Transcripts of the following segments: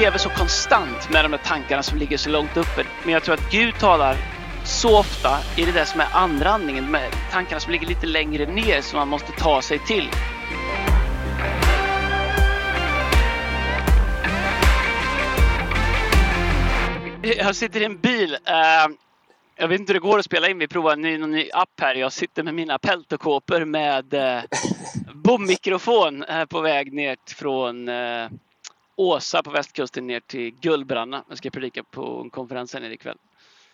lever så konstant med de här tankarna som ligger så långt uppe. Men jag tror att Gud talar så ofta i det där som är andra andningen, med tankarna som ligger lite längre ner som man måste ta sig till. Jag sitter i en bil. Eh, jag vet inte hur det går att spela in. Vi provar en ny, ny app här. Jag sitter med mina peltokåpor med eh, bommikrofon eh, på väg ner från Åsa på västkusten ner till Gullbranna. Jag ska predika på en konferens här nere ikväll.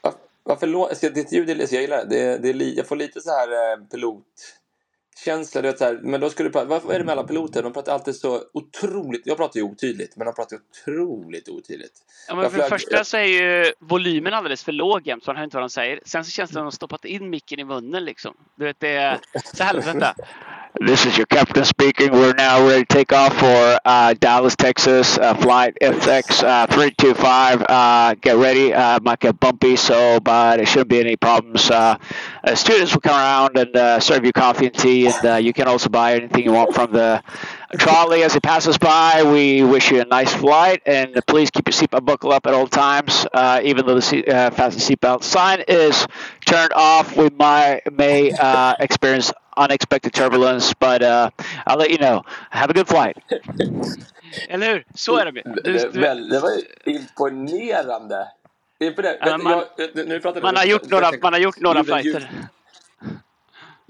Va- Varför lå- ska ditt ljud är jag gillar det. det, är- det jag får lite så här eh, pilotkänsla. Du vet, så här, men då ska du prata, vad är det med alla piloter? De pratar alltid så otroligt. Jag pratar ju otydligt, men de pratar otroligt otydligt. Ja, men Jag för det flög- första så är ju volymen alldeles för låg jämt, så man hör inte vad de säger. Sen så känns det som att de har stoppat in micken i munnen liksom. Du vet, det är... Så låter det. This is your captain speaking. We're now ready to take off for uh, Dallas, Texas, uh, flight FX uh, 325. Uh, get ready. Uh, might get bumpy, so but it shouldn't be any problems. Uh, students will come around and uh, serve you coffee and tea, and uh, you can also buy anything you want from the trolley as it passes by. We wish you a nice flight, and please keep your seatbelt buckle up at all times. Uh, even though the seat, uh, fasten seatbelt sign is turned off, we might may uh, experience unexpected turbulence, but uh, I'll let you know. Have a good flight. Eller hur? Så är det. Det, Du, det, du, väl, det var imponerande. Imponerande. Ja, Vet du, man- jag, nu pratar man, har gjort några, man har gjort några ljud- ljud- flighter.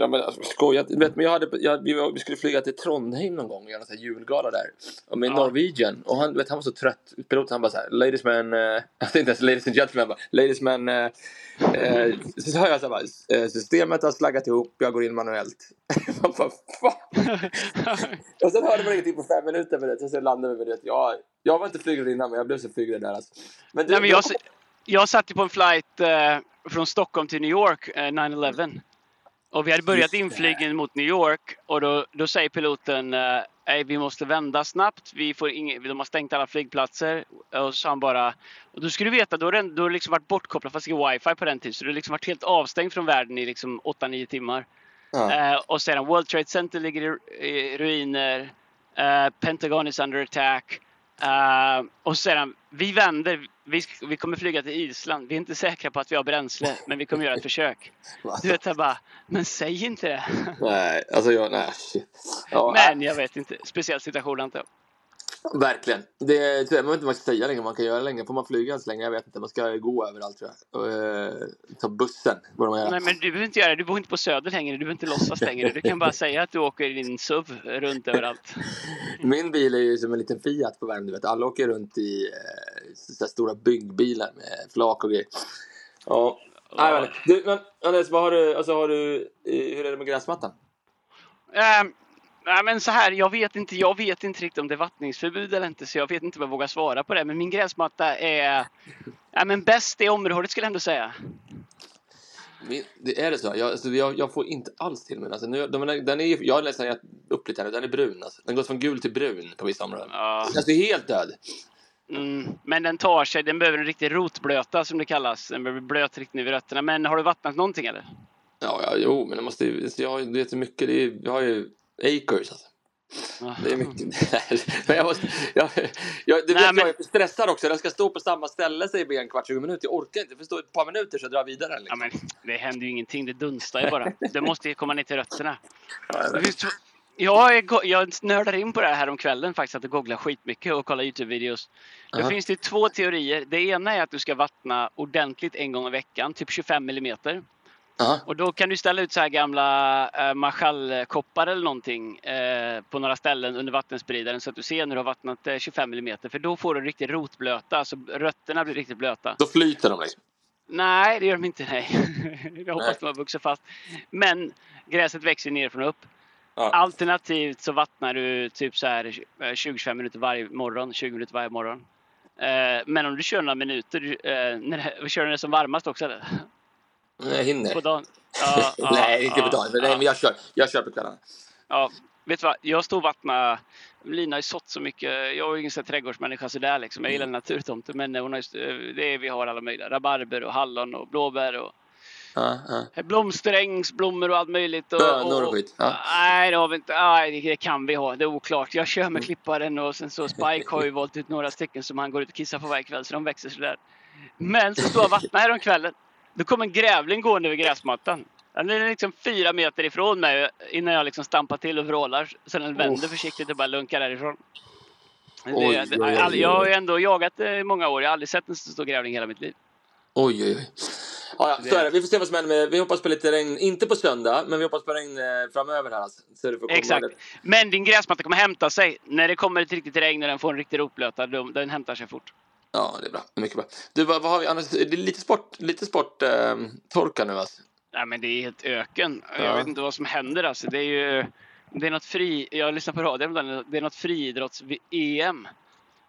Ja, men alltså, skoja. Vet, men jag hade, jag, vi, vi skulle flyga till Trondheim någon gång och göra en julgala där. Och med Ja. Norwegian. Och han, vet, han var så trött. Piloten han bara så här, ladies man, uh, inte ens ladies and gentlemen, bara, ladies man. Uh, uh, så sa jag så här, bara, eh, systemet har slaggat ihop, jag går in manuellt. Man bara, "Fuck." och sen hörde man ingenting på fem minuter med det. Sen landade vi med det. Jag, jag var inte flygrädd innan, men jag blev så flygrädd där. Alltså. Men du, Nej, men jag, jag satt ju på en flight eh, från Stockholm till New York, eh, 9-11. Och vi hade börjat inflygningen mot New York och då, då säger piloten eh, "Nej, vi måste vända snabbt. Vi får ing- de har stängt alla flygplatser. Och så han bara, och du skulle veta, då har då har liksom varit bortkopplat fast det är wifi på den tiden. Så du har liksom varit helt avstängd från världen i liksom 8-9 timmar. ja. Eh, och sedan World Trade Center ligger i, i ruiner. Eh, Pentagon is under attack. Eh, och sedan, vi vänder. Vi, vi kommer flyga till Island. Vi är inte säkra på att vi har bränsle, men vi kommer göra ett försök. Du vet, jag bara, men säg inte det. Nej, alltså jag, nej. Ja, Men jag vet inte. Speciell situation jag. Verkligen. Det är, tyvärr, man inte man ska säga längre. Man kan göra längre. Får man flyga ens länge? Jag vet inte. Man ska gå överallt tror jag. Och, eh, ta bussen. Borde man göra. Nej, men du behöver inte göra det. Du bor inte på Söder längre. Du behöver inte låtsas längre. Du kan bara säga att du åker i din SUV runt överallt. Min bil är ju som en liten Fiat på Värmdö. Alla åker runt i eh, så stora byggbilar med flak och grejer. Ja. Nej, men, du, men Anders, vad har du, alltså, har du, hur är det med gräsmattan? Ehm, nej, men så här, jag vet inte. Jag vet inte riktigt om det är vattningsförbud eller inte, så jag vet inte om jag vågar svara på det. Men min gräsmatta är ja, men bäst i området skulle jag ändå säga. Det är det så? Jag, alltså, jag, jag får inte alls till mig den. alltså, nu, de, är- den är, Jag har nästan gett upp lite här nu. Den är brun. Alltså. Den går från gul till brun på vissa områden. Ja. Alltså helt död. Mm, men den tar sig. Den behöver en riktig rotblöta som det kallas. Den behöver blöt riktigt ner vid rötterna. Men har du vattnat någonting eller? Ja, ja, jo, men det måste ju... Jag har ju du mycket det är. Jag har ju acres alltså. Ja. Det är mycket. men jag måste... Jag, jag, du Nej, vet, men- jag är stressad också. Den ska stå på samma ställe säger B en kvart, 20 minuter. Jag orkar inte. För stå ett par minuter så drar jag vidare. Ja, Liksom. men det händer ju ingenting. Det dunstar ju bara. Det måste komma ner till rötterna. Ja, Jag, är, jag nördar in på det här om kvällen faktiskt, att googla skitmycket och kolla Youtube-videos. Då Aha. finns det två teorier. Det ena är att du ska vattna ordentligt en gång i veckan, typ 25 millimeter. Ja. Och då kan du ställa ut så här gamla äh, marschallkoppar eller någonting eh, på några ställen under vattenspridaren så att du ser när du har vattnat eh, 25 millimeter. För då får du riktigt rotblöta, alltså rötterna blir riktigt blöta. Då flyter de liksom. Nej, det gör de inte. Nej. Jag hoppas Nej. de har vuxit fast. Men gräset växer nerifrån och upp. Ja. Alternativt så vattnar du typ så här eh, 20-25 minuter varje morgon, 20 minuter varje morgon. Eh, Men om du kör några minuter, eh, när kör du det som varmast också eller? Jag hinner. På dagen? Ja, ja, Nej, inte på dagen. Men, jag kör. Jag kör på kvällarna. Ja, vet du vad? Jag står och vattnar. Lina har ju sått så mycket. Jag är ju ingen trädgårdsmänniska sådär liksom. Jag gillar naturtomter men hon har just, eh, det är, vi har alla möjliga. Rabarber och hallon och blåbär och Ja, ja. Blomsterängsblommor och allt möjligt. Och, Bönor och skit, ja. Nej, det, har vi inte. Nej, det kan vi ha. Det är oklart. Jag kör Mm. med klipparen och sen så Spike har ju valt ut några stycken som han går ut och kissar på varje kväll så de växer sådär. Men så står jag och vattnar här om kvällen. Då kommer en grävling gående över gräsmattan. Den är liksom fyra meter ifrån mig innan jag liksom stampar till och vrålar. Sen den vänder Uff. försiktigt och bara lunkar därifrån. Det, Oj, det, oj, oj, jag har ju ändå jagat i många år. Jag har aldrig sett en så stor grävling i hela mitt liv. Oj, oj, oj. Ja, ja, så är det. Vi får se vad som händer. Med. Vi hoppas på lite regn, inte på söndag, men vi hoppas på regn eh, framöver här. Alltså. Så det får Exakt. lite- Men din gräsmatta kommer hämta sig. När det kommer ett riktigt regn och den får en riktig rotblöta, den hämtar sig fort. Ja, det är bra. Mycket bra. Du, vad, vad har vi annars? Det är lite sport, lite sport eh, torka nu alltså. Nej, men det är helt öken. Ja. Jag vet inte vad som händer. Alltså. Det är ju det är något fri... Jag lyssnar på radion. Det är något friidrotts-EM.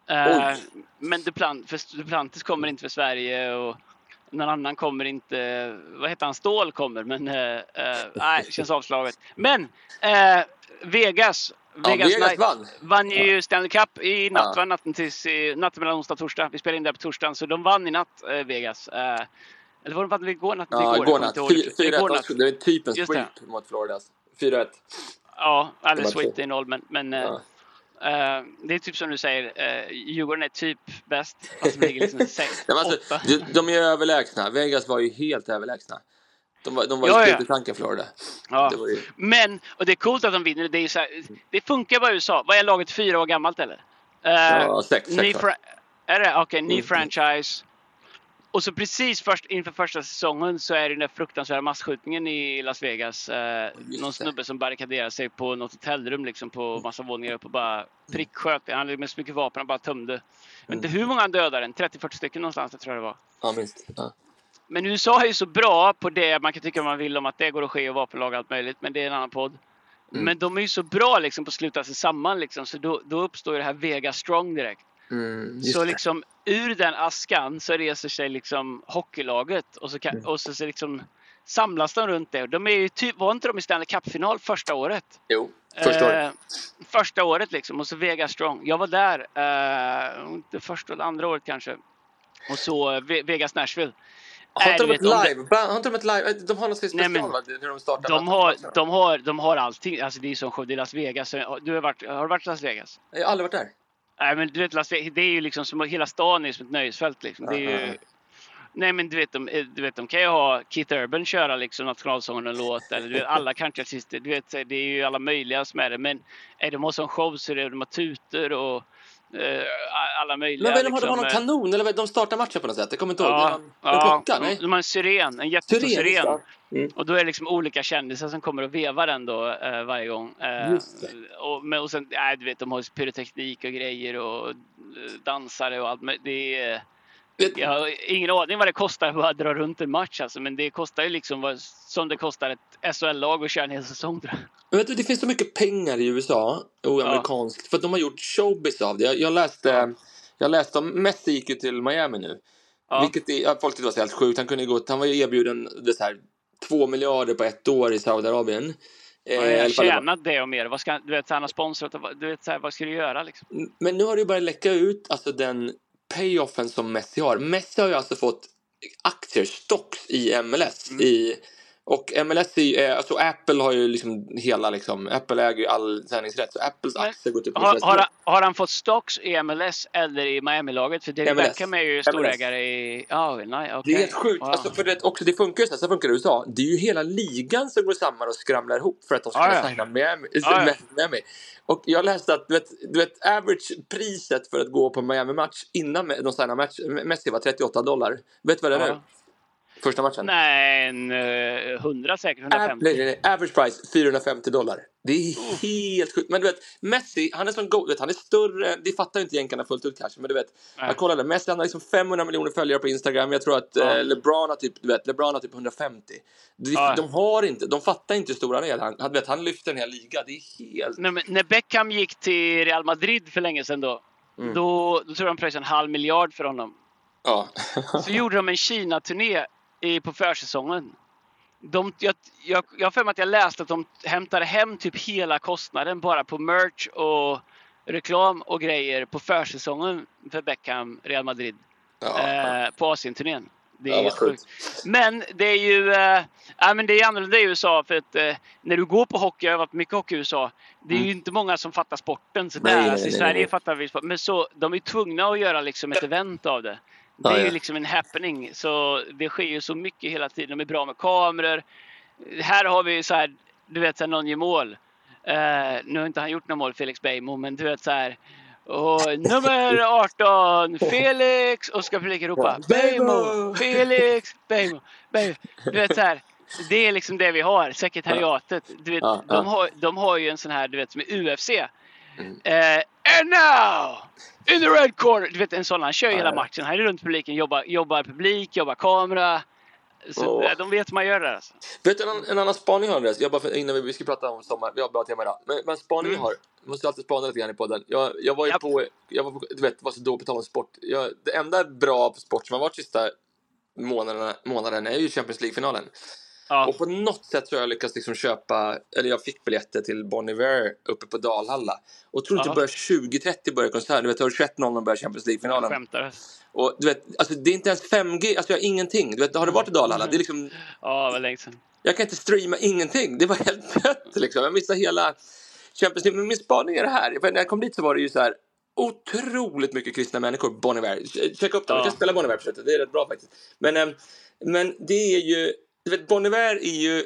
Eh, men Duplant, för Duplantis kommer inte för Sverige och någon annan kommer inte. Vad heter han? Stål kommer, men eh, eh, nej, känns avslaget. Men eh, Vegas. Ja, Vegas vann. vann ju Stanley Cup i natt, Ja. Natten, tills, natten mellan onsdag och torsdag. Vi spelade in det på torsdagen, så de vann i natt, Vegas. Eller var de vann igår natt? Ja, igår, igår natt. kommer inte ihåg. Fy- 4-1. Igår De natt. skulle- Det är typ en det. sweep mot Florida. Alltså. 4-1. Ja, alldeles Det var sweep i noll, men, men Ja. Eh, det är typ som du säger, eh, Djurgården är typ bäst. De ligger liksom sex, Ja, alltså, de, är överlägsna. Vegas var ju helt överlägsna. De var, de var Ja, ju ja. supertanka Florida. Ja. Det var ju... Men, och det är coolt att de vinner. Det, är så här, det funkar bara i USA. Vad är laget fyra år gammalt eller? Eh, Ja, sex, sex, ny är det? Okej, ny Mm. franchise. Och så precis först, inför första säsongen så är det den där fruktansvärda masskjutningen i Las Vegas. Eh, någon snubbe som barrikaderade sig på något hotellrum liksom på massa våningar upp och bara pricksköt. Han hade med så mycket vapen han bara tömde. Jag vet inte hur många han dödade, en 30-40 stycken någonstans det tror jag det var. Ja, minst. Ja. Men USA är ju så bra på det, man kan tycka vad man vill om att det går att ske och vapenlag och allt möjligt, men det är en annan podd. Mm. Men de är ju så bra liksom på att sluta sig samman liksom, så då, då uppstår det här Vegas Strong direkt. Mm, Så det. liksom ur den askan så reser sig liksom hockeylaget och så, kan, Mm. och så, så liksom samlas de runt det. De är ju typ, var inte de i Stanley Cup-final första året? Jo, första året. Eh, första året liksom och så Vegas Strong. Jag var där, eh, inte första eller andra året kanske. Och så eh, Ve- Vegas Nashville. Har inte de ett det- live? Ba- Har inte de ett live? De har något slags Nej, special men-? När de startar De har, de, har, de har allting. Alltså det är som show. Det är Las Vegas. Du har, varit, har du varit i Las Vegas? Jag har aldrig varit där. Nej men du vet Las Vegas, det är ju liksom som hela stan är som ett nöjesfält liksom. Det är ju, nej men du vet, de, eh, du vet de kan ju ha Keith Urban köra liksom nationalsången och låt eller du vet alla countryartister. Du vet det är ju alla möjliga som är det. Men är de har sån show så är det de har tutor och alla möjliga. Men det, de har, de någon liksom, eh, kanon? Eller vad- de startar matchen på något sätt? Jag kommer inte ihåg. Ja, en ja, klocka? Nej? de har en syren, en jättestor Syren. Mm. Och då är det liksom olika kändisar som kommer och vevar den då eh, varje gång. Eh. Och, men, och sen, äh, du vet, de har pyroteknik och grejer och eh, dansare och allt. Men det är, jag har ingen aning vad det kostar att dra runt en match alltså, men det kostar ju liksom vad, som det kostar ett SHL-lag att köra en hel säsong. Men vet du, det finns så mycket pengar i USA och Ja. amerikanskt för att de har gjort showbiz av det. Jag, jag läste, Ja. jag läste om Messi gick ju till Miami nu. Ja. Vilket är, folk tyckte var så helt sjukt. Han kunde gå, han var ju erbjuden det så här, två miljarder på ett år i Saudiarabien. Eh, Ja, jag tjänat det och mer. Vad ska, du vet, han har sponsrat. Du vet, så här, vad ska du göra liksom? Men nu har det ju börjat läcka ut alltså den payoffen som Messi har. Messi har ju alltså fått aktier, stocks i MLS. Mm. I, och MLS, är, eh, alltså Apple har ju liksom hela liksom, Apple äger ju all sändningsrätt. Så Apples aktier går typ Har, har, han- har han fått stocks i MLS eller i Miami-laget? För David MLS. Beckham är ju storägare i... Ja, nej, okej. Det är helt sjukt. Wow. Alltså, för det, också, det funkar ju så här, så funkar det i USA. Det är ju hela ligan som går samman och skramlar ihop för att de ska kunna ja. signa Miami. Ja, ja. Miami. Och jag läste att du vet, du vet, average-priset för att gå på Miami-match innan de signar match, Messi var 38 dollar. Vet du vad det är Ja. nu? Första matchen? Nej, en uh, 100 säkert. Av- 150. nej, nej, nej. Average price 450 dollar. Det är helt sjukt. Men du vet, Messi, han är som go- vet, han är större. Det fattar inte jänkarna fullt ut kanske, men du vet. Nej. Jag kollade, Messi han har liksom 500 miljoner följare på Instagram. Jag tror att Ja. eh, LeBron har typ, du vet, LeBron har typ 150. De, Ja. de har inte, de fattar inte hur stor han är. Han, han, vet, han lyfter en hel liga. Det är helt... Nej, men när Beckham gick till Real Madrid för länge sedan då, Mm. då, då tror jag de pröjsade en halv miljard för honom. Ja. Så gjorde de en Kina-turné i- på försäsongen. De, jag, jag, jag har för mig att jag läste att de hämtade hem typ hela kostnaden bara på merch och reklam och grejer på försäsongen för Beckham, Real Madrid, ja. eh, på Asienturnén. Det är Ja, helt sjukt. Men det är ju äh, ja, men det är annorlunda i USA för att äh, när du går på hockey, jag har varit mycket hockey i USA, det är ju inte många som fattar sporten. Så Nej, där. nej, Alltså, I nej, Sverige fattar vi sport, men så, de är tvungna att göra liksom ett event av det. Det är ju liksom en happening. Så det sker ju så mycket hela tiden. De är bra med kameror. Här har vi så här, du vet, så här, någon gör mål. Eh, nu har inte han gjort något mål, Felix Beijmo, men du vet så här. Och nummer 18, Felix! Och ska publiken ropa Beijmo! Felix, Beijmo, Beijmo. Du vet så här. Det är liksom det vi har, sekretariatet. Du vet, Ja, ja. de, har, de har ju en sån här, du vet, som i UFC. Mm. Eh, and now! In the red corner! Du vet en sån, han kör ju hela matchen. Han är runt publiken, jobbar, jobbar publik, jobbar kamera. Så eh, de vet hur man gör det alltså. Vet du en, annan- en annan spaning jag har Andreas? Jag bara för, innan vi, vi ska prata om sommar, vi har bra tema idag. Men, men spaning jag Mm. har, vi måste alltid spana lite grann i podden. Jag, jag var ju Japp. på, jag var på, du vet, var så dålig på tal om sport. Jag, det enda bra på sport som har varit sista månaderna, månaden är ju Champions League-finalen. Ja. Och på något sätt så har jag lyckats liksom köpa, eller jag fick biljetter till Bon Iver uppe på Dalhalla. Och tror inte Ja. börjar 20.30 börjar konserten. Du vet, 21.00 börjar Champions League-finalen. Och du vet, alltså det är inte ens 5G, alltså jag har ingenting. Du vet, har du varit i Dalhalla? Det är liksom, Ja, vad länge sedan. jag kan inte streama ingenting. Det var helt dött liksom. Jag missade hela Champions League. Men min spaning är det här. För när jag kom dit så var det ju så här otroligt mycket kristna människor. Bon Iver. Checka upp dem. Vi Ja. kan spela Bon Iver på slutet. Det är rätt bra faktiskt. Men, ehm, men det är ju, du vet Bon Iver är ju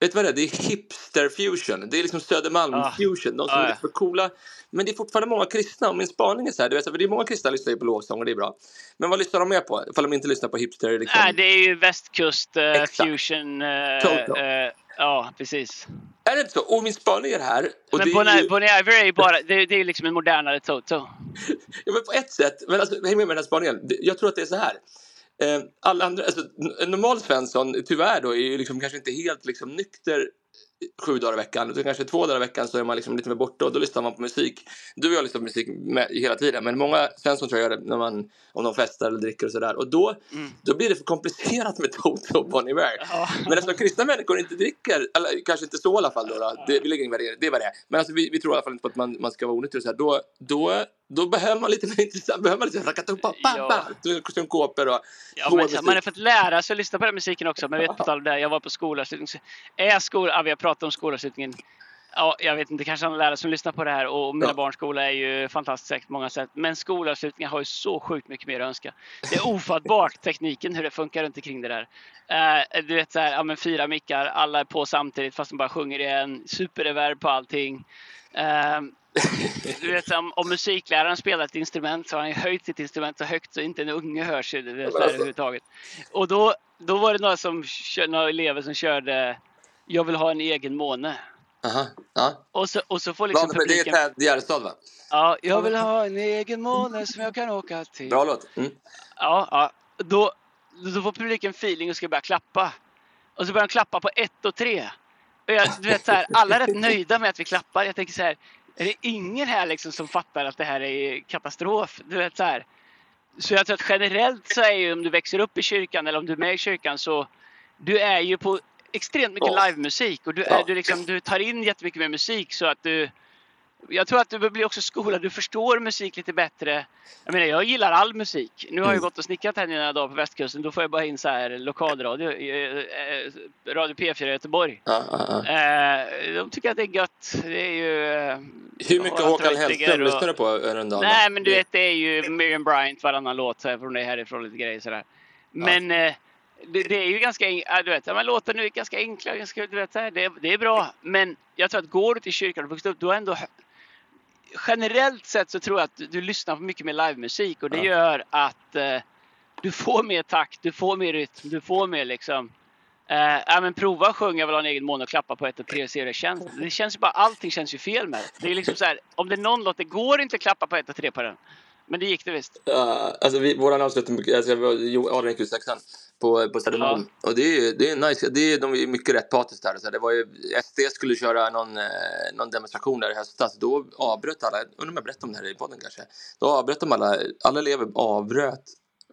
Vet du vad det är? Det är hipster fusion. Det är liksom Södermalm Ah. De som Ah, är lite för coola. Men det är fortfarande många kristna. Och min spaning är så här. Du vet, för det är många kristna som lyssnar på lovsång och det är bra. Men vad lyssnar de mer på? Ifall de inte lyssnar på hipster liksom. Nej, det är ju västkust eh, fusion. Eh, Toto. eh, ja, precis. Är det inte så? Och min spaning är det här. Och Men det Bon är ju... Bon Iver är ju bara, det, det är liksom en modernare Toto. Ja, men på ett sätt. Men alltså, häng med med den här spaningen. Jag tror att det är så här. Eh, alla andra, alltså, en normal Svensson, tyvärr då, är ju liksom kanske inte helt liksom, nykter sju dagar i veckan. Utan kanske två dagar i veckan så är man liksom lite mer borta och då lyssnar man på musik. Du och jag lyssnar på musik med, hela tiden. Men många Svensson tror jag gör det när man, om de festar eller dricker och sådär. Och då, Mm. då blir det för komplicerat med Toto och Bon Iver. Ja. Men eftersom kristna människor inte dricker, eller kanske inte så i alla fall då, då det, vi lägger ingen värdering, det är vad det är. Men alltså, vi, vi tror i alla fall inte på att man, man ska vara onyttig och så här. Då, då, då behöver man lite mer intressant, behöver man lite rakatuppa, Ja. synkoper och Ja, men, man har fått lära sig att lyssna på den musiken också. Men vet på tal om det, jag var på skolavslutning. så- Är skol, ja, vi har pratat om skolavslutningen. Ja, jag vet inte, kanske andra lärare som lyssnar på det här och mina Ja. barns skola är ju fantastiskt säkert på många sätt. Men skolavslutningar har ju så sjukt mycket mer att önska. Det är ofattbart tekniken hur det funkar runt omkring det där. Eh, du vet så här, ja men fyra mickar, alla är på samtidigt fast de bara sjunger i en. Superreverb på allting. Eh, du vet, om, om musikläraren spelar ett instrument så har han ju höjt sitt instrument så högt så inte en unge hörs ju det där alltså. överhuvudtaget. Och då, då var det några, som, några elever som körde Jag vill ha en egen måne. Aha, ja. Och så, och så får liksom Vad- men det är publiken... Gärdestad va? Ja, jag vill ha en egen måne som jag kan åka till. Bra låt. Mm. Ja, ja. Då, då får publiken feeling och ska börja klappa. Och så börjar de klappa på ett och tre. Och jag, du vet, så här, alla är rätt nöjda med att vi klappar. Jag tänker så här, är det ingen här liksom som fattar att det här är katastrof? Du vet, så, här. så jag tror att generellt så är ju om du växer upp i kyrkan eller om du är med i kyrkan så du är ju på extremt mycket livemusik och du, är, du, liksom, du tar in jättemycket mer musik så att du jag tror att du blir också skolad, du förstår musik lite bättre. Jag menar, jag gillar all musik. Nu har jag Mm. gått och snickrat här nu några dagar på västkusten. Då får jag bara in så här lokalradio, eh, eh, Radio P4 i Göteborg. Ja, ja. Eh, de tycker att det är gött. Det är ju... eh, Hur mycket Håkan Hellström och- lyssnar du på Örendal? Nej, men du vet, det är ju Miriam Bryant varannan låt så här, från det härifrån, lite grejer sådär. Men eh, det, det är ju ganska, du vet, men låtarna är ganska enkla, ganska, du vet, det, det är bra. Men jag tror att går du till kyrkan och vuxit upp, då är ändå generellt sett så tror jag att du lyssnar på mycket mer livemusik och det Ja. gör att eh, du får mer takt, du får mer rytm, du får mer liksom Eh, ja, men prova att sjunga väl en egen mån och klappa på ett och tre och se hur det känns. Det känns ju bara, allting känns ju fel med det. Det är liksom så här, om det är någon låt, det går inte att klappa på ett och tre på den. Men det gick det visst. Ja, alltså vi, våran avslutning, alltså, Adrian gick på, på Södermalm. Och det är, det är nice, det är, de är mycket rätt patos där. Så här, det var ju, SD skulle köra någon, eh, någon demonstration där i höstas. Då avbröt alla, undrar om jag berättade om det här i podden kanske. Då avbröt de alla, alla elever avbröt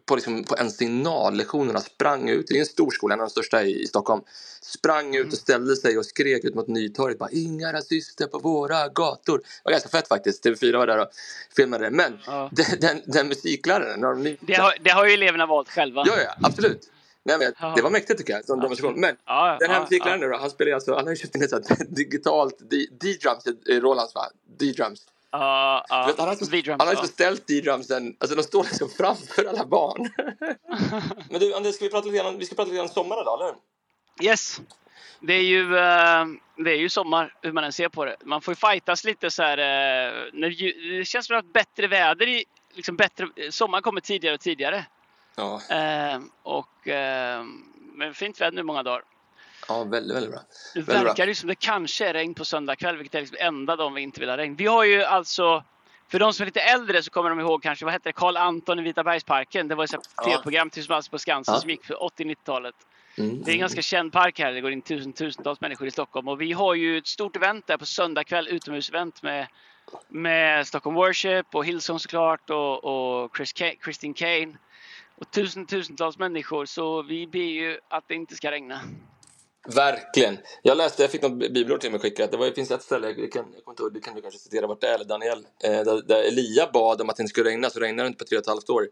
på, liksom, på en signallektionerna sprang ut, det är en stor skola, en av de största i, i Stockholm, sprang ut och ställde sig och skrek ut mot Nytorget bara inga rasister på våra gator. Det var ganska fett faktiskt, TV4 var där och filmade det. Men Ja. den, den, den musikläraren, de- Det har, det har ju eleverna valt själva. ja, ja absolut. Nej, men, Ja. det var mäktigt tycker jag, som demonstration. Men Ja, den här ja, musikläraren nu då, han spelar alltså, han har ju köpt in ett sånt digitalt D-drums, Rolands va? D-drums. Ja, ja, Du vet, han har alltså, han har ja. alltså ställt D-drumsen, alltså de står liksom framför alla barn. Men du Anders, ska vi prata lite om, vi ska prata lite grann om sommaren idag, eller? Yes. Det är ju, eh, det är ju sommar, hur man än ser på det. Man får ju fightas lite så här. eh, När, det känns som att bättre väder i, liksom bättre, sommaren kommer tidigare och tidigare. Ja, Eh, och, eh, men fint väder nu många dagar. ja väldigt, väldigt bra. Nu Väldigt bra. verkar det som det kanske är regn på söndag kväll, vilket är liksom enda dagen vi inte vill ha regn. Vi har ju alltså, för de som är lite äldre så kommer de ihåg kanske, vad hette det, Karl Anton i Vita bergsparken. Det var ett sånt Ja. tv-program tillsammans på Skansen Ja. som gick för 80-90-talet. Mm. Det är en ganska känd park här. Det går in tusen, tusentals människor i Stockholm. Och vi har ju ett stort event där på söndag kväll, utomhusevent med, med Stockholm Worship och Hillsong såklart och, och Chris Christine Kane. Och tusen, tusentals människor. Så vi ber ju att det inte ska regna. Verkligen. Jag läste, jag fick något bibelord till mig skickat. Det, var, det finns ett ställe, jag kan, jag inte det kan du kanske citera vart det är, eller Daniel. Eh, där, där Elia bad om att det inte skulle regna, så regnade det inte på tre och ett halvt år.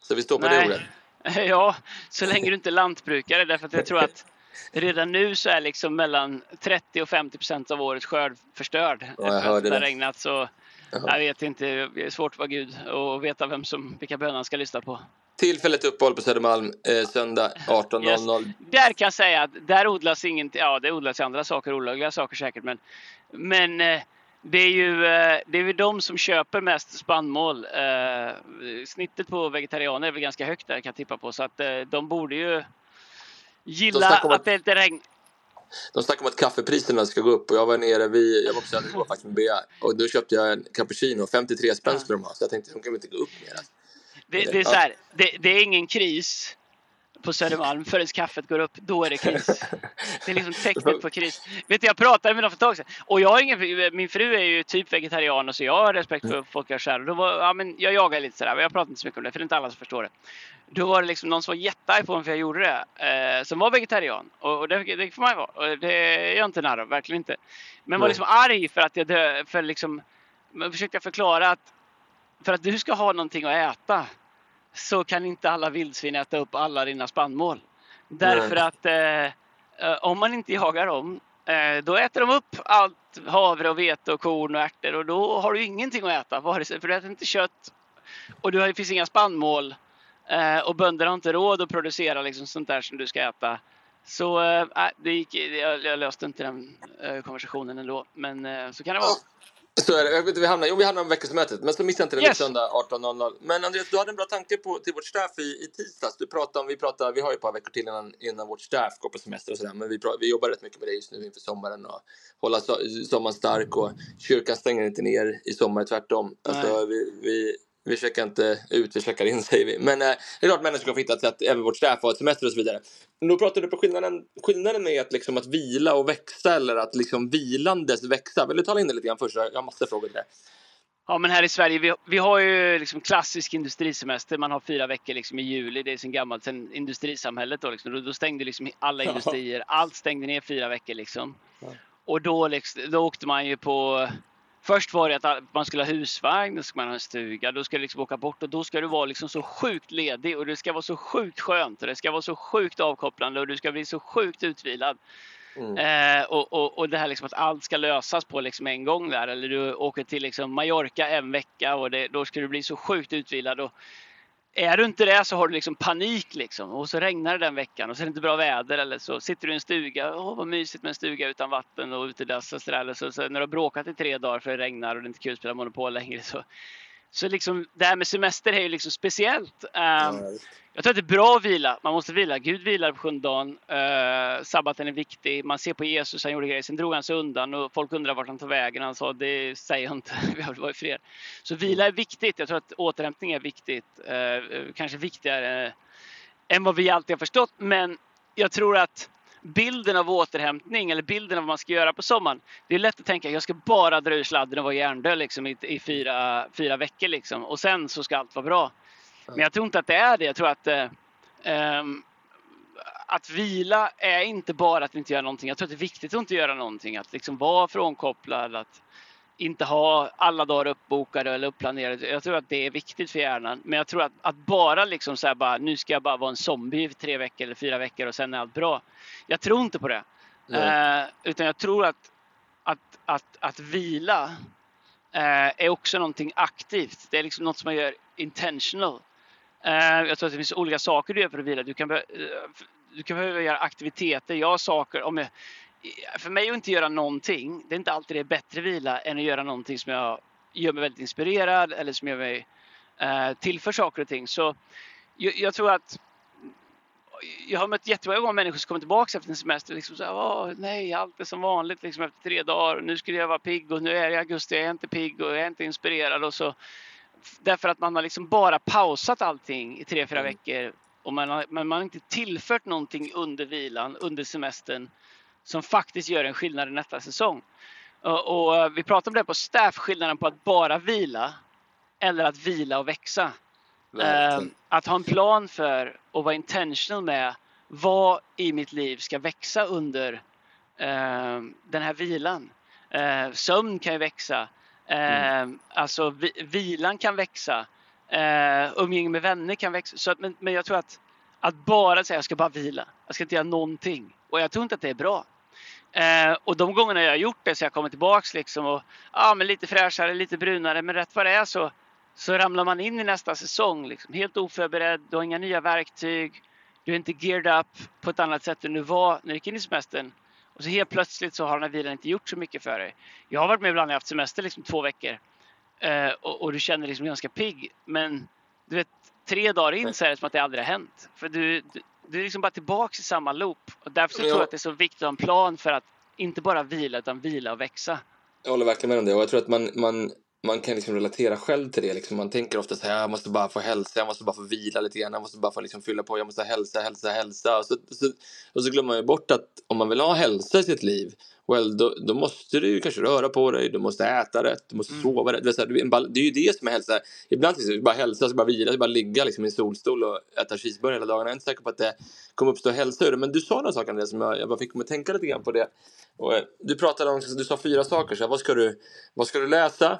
Så vi står på det ordet. Ja, så länge du inte är lantbrukare. Därför att jag tror att redan nu så är liksom mellan 30 och 50 procent av årets skörd förstörd. Ja, jag efter att hörde det har regnat. Så Jaha. jag vet inte, det är svårt att vara Gud och veta vem som, vilka böner han ska lyssna på. Tillfälligt uppehåll på Södermalm, eh, söndag 18.00. Där kan jag säga att där odlas inget, ja det odlas andra saker, olagliga saker säkert, men, men eh, det är ju eh, det är de som köper mest spannmål. Eh, snittet på vegetarianer är väl ganska högt där kan jag tippa på, så att eh, de borde ju gilla att att- det är lite regn. De snackar om att kaffepriserna ska gå upp och jag var nere vid, jag var på Söder faktiskt med Bea och då köpte jag en cappuccino, 53 spänn skulle de ha. Så jag tänkte, de kan väl inte gå upp mer? alltså. Det, det, är så här, det, det är ingen kris på Södermalm förrän kaffet går upp. Då är det kris. Det är liksom tecknet på kris. Vet du, jag pratade med någon för ett tag sedan och jag ingen, min fru är ju typ vegetarian så jag har respekt för folk jag kär. Och Då var, ja, men jag jagar lite sådär, men jag pratar inte så mycket om det för det är inte alla som förstår det. Då var det liksom någon som var jättearg på mig för jag gjorde det, eh, som var vegetarian. Och, och det, det får man ju vara. Och det är jag inte narr av, verkligen inte. Men var liksom arg för att jag dö, för liksom, försökte jag förklara att för att du ska ha någonting att äta så kan inte alla vildsvin äta upp alla dina spannmål. Därför att eh, eh, om man inte jagar dem, eh, då äter de upp allt havre och vete och korn och ärtor och då har du ingenting att äta. Vare sig, för du äter inte kött och du har, det finns inga spannmål eh, och bönder har inte råd att producera liksom sånt där som du ska äta. Så eh, det gick, jag, jag löste inte den eh, konversationen ändå. Men så kan det vara. Så är det. Jag vet inte, vi hamnar, jo, vi hamnar om veckosmötet, men så missa inte det Yes. söndag 18.00. Men Andreas, du hade en bra tanke på, till vårt staff i, i tisdags. Du pratade om, vi, pratade, vi har ju ett par veckor till innan, innan vårt staff går på semester och sådär, men vi, vi jobbar rätt mycket med det just nu inför sommaren och hålla so, sommaren stark och kyrkan stänger inte ner i sommar, tvärtom. Alltså, vi, vi, vi checkar inte ut, vi checkar in säger vi. Men eh, det är klart människor ska få hitta ett sätt, även vårt staff har ett semester och så vidare. Men då pratade du på skillnaden, skillnaden med att, liksom, att vila och växa eller att liksom vilandes växa. Vill du tala in det lite grann först? Jag har massor frågor till det. Ja, men här i Sverige, vi, vi har ju liksom klassisk industrisemester. Man har fyra veckor liksom i juli. Det är sen gammalt, sen industrisamhället då. Liksom. Då, då stängde liksom alla industrier. Allt stängde ner fyra veckor liksom. Och då, liksom, då åkte man ju på... Först var det att man skulle ha husvagn, då ska man ha en stuga, då ska du liksom åka bort och då ska du vara liksom så sjukt ledig och det ska vara så sjukt skönt och det ska vara så sjukt avkopplande och du ska bli så sjukt utvilad. Mm. Eh, och, och, och det här liksom att allt ska lösas på liksom en gång där. Eller du åker till liksom Mallorca en vecka och det, då ska du bli så sjukt utvilad. Och är du inte det så har du liksom panik liksom. Och så regnar det den veckan och så är det inte bra väder. Eller så sitter du i en stuga. Åh vad mysigt med en stuga utan vatten och utedass och sådär. Eller så, så när du har bråkat i tre dagar för det regnar och det är inte kul att spela Monopol längre. Så, så liksom det här med semester är ju liksom speciellt. Ehm, jag tror att det är bra att vila. Man måste vila. Gud vilar på sjunde dagen. Uh, sabbaten är viktig. Man ser på Jesus, han gjorde grejer. Sen drog han sig undan och folk undrar vart han tog vägen. Han sa det säger jag inte, vi har varit fred. Så vila är viktigt. Jag tror att återhämtning är viktigt. Uh, kanske viktigare än vad vi alltid har förstått. Men jag tror att bilden av återhämtning eller bilden av vad man ska göra på sommaren. Det är lätt att tänka att jag ska bara dra ur sladden och vara hjärndöd liksom, i, i fyra, fyra veckor liksom. och sen så ska allt vara bra. Men jag tror inte att det är det. Jag tror att eh, ehm, att vila är inte bara att inte göra någonting. Jag tror att det är viktigt att inte göra någonting. Att liksom vara frånkopplad, att inte ha alla dagar uppbokade eller uppplanerade. Jag tror att det är viktigt för hjärnan. Men jag tror att, att bara liksom så bara, nu ska jag bara vara en zombie i tre veckor eller fyra veckor och sen är allt bra. Jag tror inte på det. Eh, utan jag tror att, att, att, att vila eh, är också någonting aktivt. Det är liksom något som man gör intentional. Eh, jag tror att det finns olika saker du gör för att vila. Du kan, be- eh, du kan behöva göra aktiviteter. Jag har saker, om jag, för mig att inte göra någonting, det är inte alltid det är bättre vila än att göra någonting som jag gör mig väldigt inspirerad eller som gör mig eh, tillför saker och ting. Så jag, jag tror att jag har mött jättemånga gånger människor som kommer tillbaka efter en semester. Liksom så här, nej, allt är som vanligt liksom efter tre dagar. Nu skulle jag vara pigg och nu är det augusti, jag är inte pigg och jag är inte inspirerad. Och så, därför att man har liksom bara pausat allting i tre, fyra Mm. veckor. Och man har, men man har inte tillfört någonting under vilan, under semestern som faktiskt gör en skillnad i nästa säsong. Och, och eh, vi pratade om det på staff, skillnaden på att bara vila eller att vila och växa. Eh, att ha en plan för och vara intentional med vad i mitt liv ska växa under eh, den här vilan. Eh, sömn kan ju växa. Eh, Alltså vi, vilan kan växa. Eh, umgänge med vänner kan växa. Så att, men, men jag tror att, att bara säga jag ska bara vila. Jag ska inte göra någonting. Och jag tror inte att det är bra. Eh, och de gångerna jag har gjort det så jag kommer tillbaks liksom och ja, men lite fräschare, lite brunare. Men rätt vad det är så, så ramlar man in i nästa säsong liksom, helt oförberedd. Du har inga nya verktyg. Du är inte geared up på ett annat sätt än du var när du gick in i semestern. Och så helt plötsligt så har den här vilan inte gjort så mycket för dig. Jag har varit med ibland när jag haft semester liksom två veckor. Eh, och, och du känner liksom ganska pigg. Men du vet, tre dagar in så är det som att det aldrig har hänt. För du, du, du är liksom bara tillbaks i samma loop. Och därför Men tror jag jag- att det är så viktigt att ha en plan för att inte bara vila utan vila och växa. Jag håller verkligen med om det och jag tror att man, man, man kan liksom relatera själv till det. Liksom. Man tänker ofta så här, jag måste bara få hälsa, jag måste bara få vila lite grann, jag måste bara få liksom fylla på, jag måste hälsa, hälsa, hälsa. Och så, så, och så glömmer man ju bort att om man vill ha hälsa i sitt liv, well, då, då måste du kanske röra på dig, du måste äta rätt, du måste Mm. sova rätt. Det är, så här, det är ju det som är hälsa. Ibland är det bara hälsa, så bara vila, så bara ligga liksom i en solstol och äta cheeseburgare hela dagen. Jag är inte säker på att det kommer uppstå hälsa ur det. Men du sa några saker som jag, jag bara fick mig att tänka lite grann på det. Och, eh, du pratade om, du sa fyra saker. Så här, vad, ska du, vad ska du läsa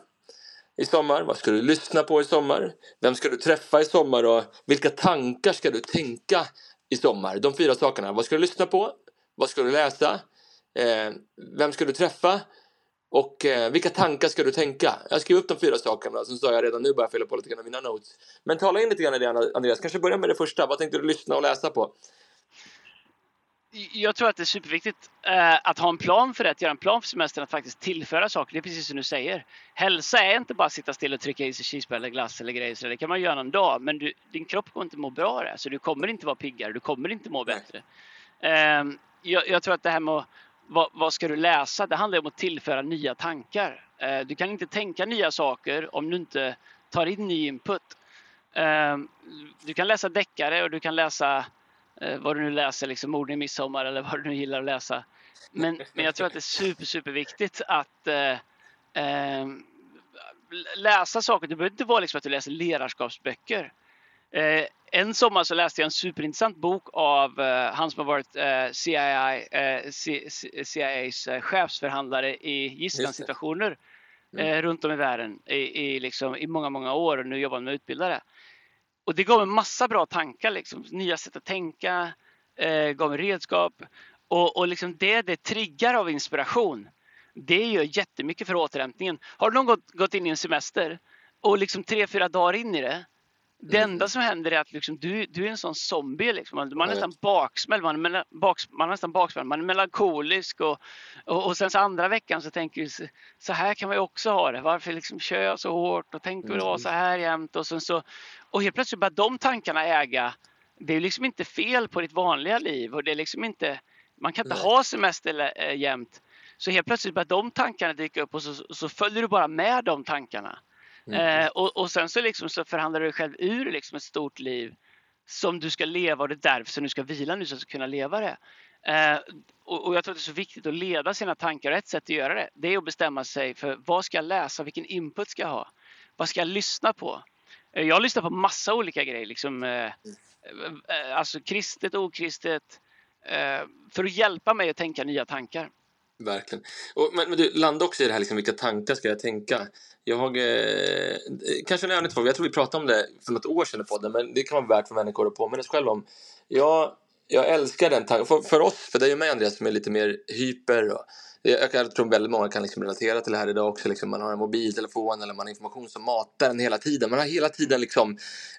i sommar? Vad ska du lyssna på i sommar? Vem ska du träffa i sommar? Och vilka tankar ska du tänka i sommar? De fyra sakerna. Vad ska du lyssna på? Vad ska du läsa? Eh, vem ska du träffa? Och eh, vilka tankar ska du tänka? Jag skrev upp de fyra sakerna, så sa jag redan nu börjar fylla på lite grann av mina notes. Men tala in lite grann i det Andreas, kanske börja med det första. Vad tänkte du lyssna och läsa på? Jag tror att det är superviktigt eh, att ha en plan för det, att göra en plan för semestern, att faktiskt tillföra saker. Det är precis som du säger. Hälsa är inte bara att sitta still och trycka i sig cheeseburgare eller glass eller grejer. Så det kan man göra någon dag, men du, din kropp kommer inte må bra av det. Så du kommer inte vara piggare, du kommer inte må bättre. Eh, jag, jag tror att det här med vad, vad ska du läsa? Det handlar om att tillföra nya tankar. Eh, du kan inte tänka nya saker om du inte tar in ny input. Eh, du kan läsa deckare och du kan läsa vad du nu läser, liksom Morden i midsommar eller vad du nu gillar att läsa. Men, men jag tror att det är super, super viktigt att eh, eh, läsa saker. Det behöver inte vara liksom att du läser ledarskapsböcker. Eh, en sommar så läste jag en superintressant bok av eh, han som har varit eh, CIA, eh, CIAs eh, chefsförhandlare i gisslansituationer eh, runt om i världen i, i, liksom, i många, många år och nu jobbar han med utbildare. Och det gav mig massa bra tankar, liksom. nya sätt att tänka, eh, gav mig redskap. Och, och liksom det det triggar av inspiration, det gör jättemycket för återhämtningen. Har du någon gått, gått in i en semester och liksom tre, fyra dagar in i det, det Mm. enda som händer är att liksom du, du är en sån zombie. Liksom. Man, är nästan baksmälld, man är, baks, man är nästan baksmälld, man är melankolisk och, och, och sen så andra veckan så tänker du så- här kan man ju också ha det. Varför liksom kör jag så hårt och tänker det vara så här jämt och sen så och helt plötsligt börjar de tankarna äga. Det är liksom inte fel på ditt vanliga liv och det är liksom inte man kan inte Nej. ha semester äh, jämt. Så helt plötsligt börjar de tankarna dyka upp och så, så följer du bara med de tankarna. Mm. Eh, och, och sen så, liksom så förhandlar du dig själv ur liksom ett stort liv som du ska leva och det är därför som du ska vila nu så att du ska kunna leva det. Eh, och, och jag tror att det är så viktigt att leda sina tankar. Ett sätt att göra det, det är att bestämma sig för vad ska jag läsa, vilken input ska jag ha? Vad ska jag lyssna på? Eh, Jag lyssnar på massa olika grejer. Liksom, eh, eh, alltså kristet, okristet. Eh, för att hjälpa mig att tänka nya tankar. Verkligen. Och, men, men du, landa också i det här, liksom, vilka tankar ska jag tänka? Jag, eh, kanske en övning jag tror vi pratade om det för något år sedan i podden, men det kan vara värt för människor att påminna sig själv om. Jag, jag älskar den tanken, för, för oss, för dig och mig Andreas som är lite mer hyper och jag, jag tror väldigt många kan liksom relatera till det här idag också. Liksom man har en mobiltelefon eller man har information som matar den hela tiden. Man har hela tiden liksom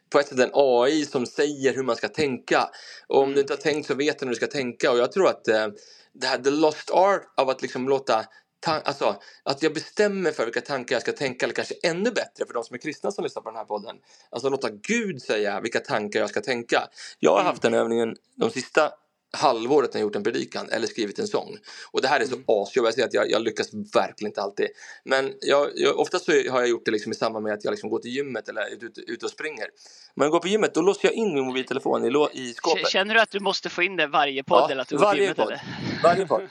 på ett sätt en AI som säger hur man ska tänka. Och om du inte har tänkt så vet du hur du ska tänka. Och jag tror att eh, det här the lost art av att liksom låta Alltså, att jag bestämmer för vilka tankar jag ska tänka, eller kanske ännu bättre för de som är kristna som lyssnar på den här podden. Alltså låta Gud säga vilka tankar jag ska tänka. Jag har haft den övningen de sista halvåret när jag gjort en predikan eller skrivit en sång. Och det här är så mm. asjobbigt, jag att jag, jag, lyckas verkligen inte alltid. Men jag, jag, oftast så har jag gjort det liksom i samband med att jag liksom går till gymmet eller är ute, ute och springer. Men jag går på gymmet, då låser jag in min mobiltelefon i, i skåpet. Känner du att du måste få in det varje podd? Ja, eller att du varje gymmet, podd. Eller? Varje podd.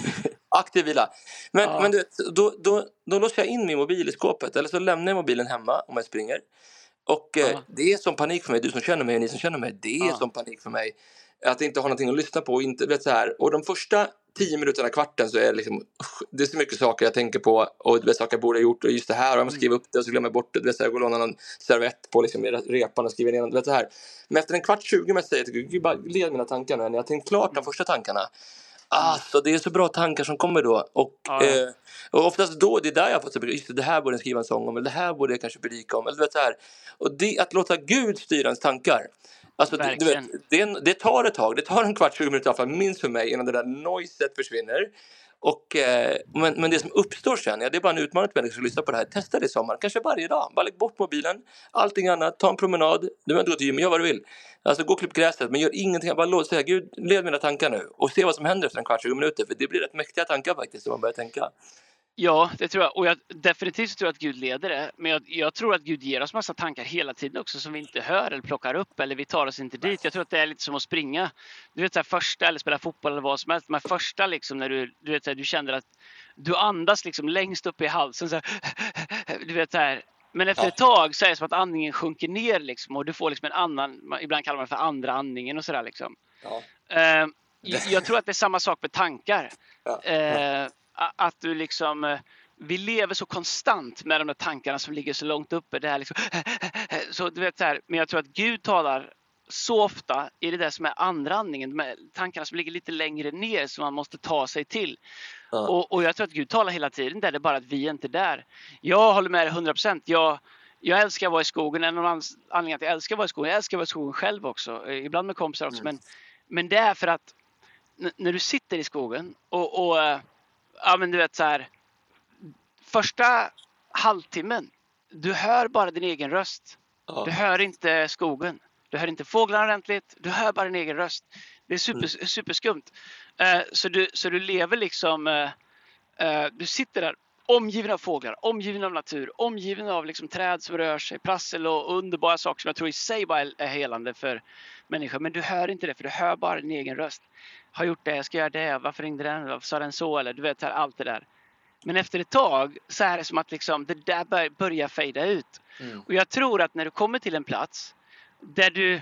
Aktiv vila. Men, ja. men vet, då, då, då låser jag in min mobil i skåpet eller så lämnar jag mobilen hemma om jag springer. Och eh, det är som panik för mig, du som känner mig och ni som känner mig, det är som panik för mig att inte ha någonting att lyssna på. Inte, vet, så här. Och de första tio minuterna, kvarten så är det liksom, det är så mycket saker jag tänker på och det är saker jag borde ha gjort och just det här och jag måste skriva upp det och så glömmer jag bort det. det så här, jag går och lånar någon servett på liksom, repan och skriver ner. Så här. Men efter en kvart, 20 minuter säger jag till Gud, bara led mina tankar nu när jag har tänkt klart de första tankarna. Alltså det är så bra tankar som kommer då. Och, ja. eh, och oftast då, det är där jag fått så just det här borde jag skriva en sång om, eller det här borde jag kanske predika om. Eller, vet, så här. Och det, att låta Gud styra ens tankar. Alltså, du, du vet, det, det, tar ett tag, det tar en kvart, 20 minuter i alla fall, minst för mig, innan det där noiset försvinner. Och, eh, men, men det som uppstår sen, ja, det är bara en utmaning till människor som lyssnar på det här. Testa det i sommar, kanske varje dag. Bara lägg bort mobilen, allting annat, ta en promenad. Du behöver inte gå till gymmet, gör vad du vill. Alltså gå och klipp gräset, men gör ingenting. Bara låt säga, Gud, led mina tankar nu och se vad som händer efter en kvart, 20 minuter. För det blir rätt mäktiga tankar faktiskt, om man börjar tänka. Ja, det tror jag. Och jag definitivt tror att Gud leder det. Men jag, jag, tror att Gud ger oss massa tankar hela tiden också som vi inte hör eller plockar upp eller vi tar oss inte dit. Jag tror att det är lite som att springa. Du vet så här, första eller spela fotboll eller vad som helst. De första liksom när du, du vet så här, du känner att du andas liksom längst upp i halsen. Så här, du vet så här. Men efter ett tag så är det som att andningen sjunker ner liksom och du får liksom en annan, ibland kallar man det för andra andningen och sådär liksom. Ja. Uh, jag tror att det är samma sak med tankar. Ja. Uh, att du liksom eh, vi lever så konstant med de där tankarna som ligger så långt uppe. Det här liksom, så, du vet, så här, men jag tror att Gud talar så ofta i det där som är andra andningen, de tankarna som ligger lite längre ner som man måste ta sig till. Ja. Och, och, jag tror att Gud talar hela tiden där, det är bara att vi är inte där. Jag håller med dig 100 procent. Jag, jag älskar att vara i skogen. En av anledningarna att jag älskar att vara i skogen, jag älskar att vara i skogen själv också. Eh, ibland med kompisar också. Mm. Men, men det är för att när du sitter i skogen och, och eh, ja men du vet så här. Första halvtimmen, du hör bara din egen röst. Ja. Du hör inte skogen. Du hör inte fåglarna ordentligt. Du hör bara din egen röst. Det är super, mm. superskumt. Uh, så, du, så du lever liksom, uh, uh, du sitter där omgiven av fåglar, omgiven av natur, omgiven av liksom träd som rör sig, prassel och underbara saker som jag tror i sig bara är helande för människor. Men du hör inte det för du hör bara din egen röst har gjort det, jag ska göra det, varför ringde den, varför sa den så eller du vet allt det där. Men efter ett tag så är det som att liksom, det där börjar fejda ut. Mm. Och jag tror att när du kommer till en plats där du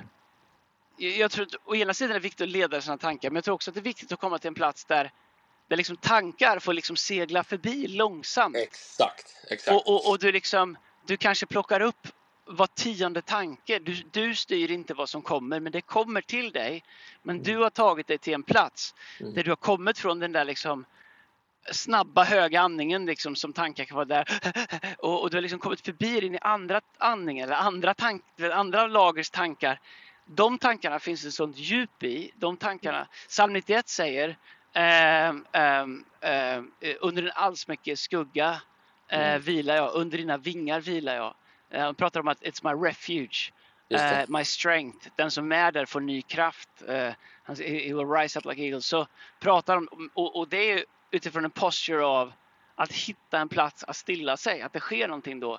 jag tror att å ena sidan är det viktigt att leda sina tankar men jag tror också att det är viktigt att komma till en plats där, där liksom tankar får liksom segla förbi långsamt. Exakt. exakt. Och, och, och du, liksom, du kanske plockar upp var tionde tanke. Du, du styr inte vad som kommer, men det kommer till dig. Men du har tagit dig till en plats mm. där du har kommit från den där liksom snabba höga andningen liksom, som tankar kan vara där. Och, och, du har liksom kommit förbi din i andra andningen eller andra, tank, andra lagers tankar. De tankarna finns det sånt djup i. De tankarna, psalm 91 säger eh, eh, eh, under en allsmäktig skugga eh, mm. vilar jag, under dina vingar vilar jag. Eh, han pratar om att it's my refuge, uh, my strength. Den som är där får ny kraft. Uh, he will rise up like eagle. Så pratar om, och, och det är utifrån en posture av att hitta en plats att stilla sig, att det sker någonting då.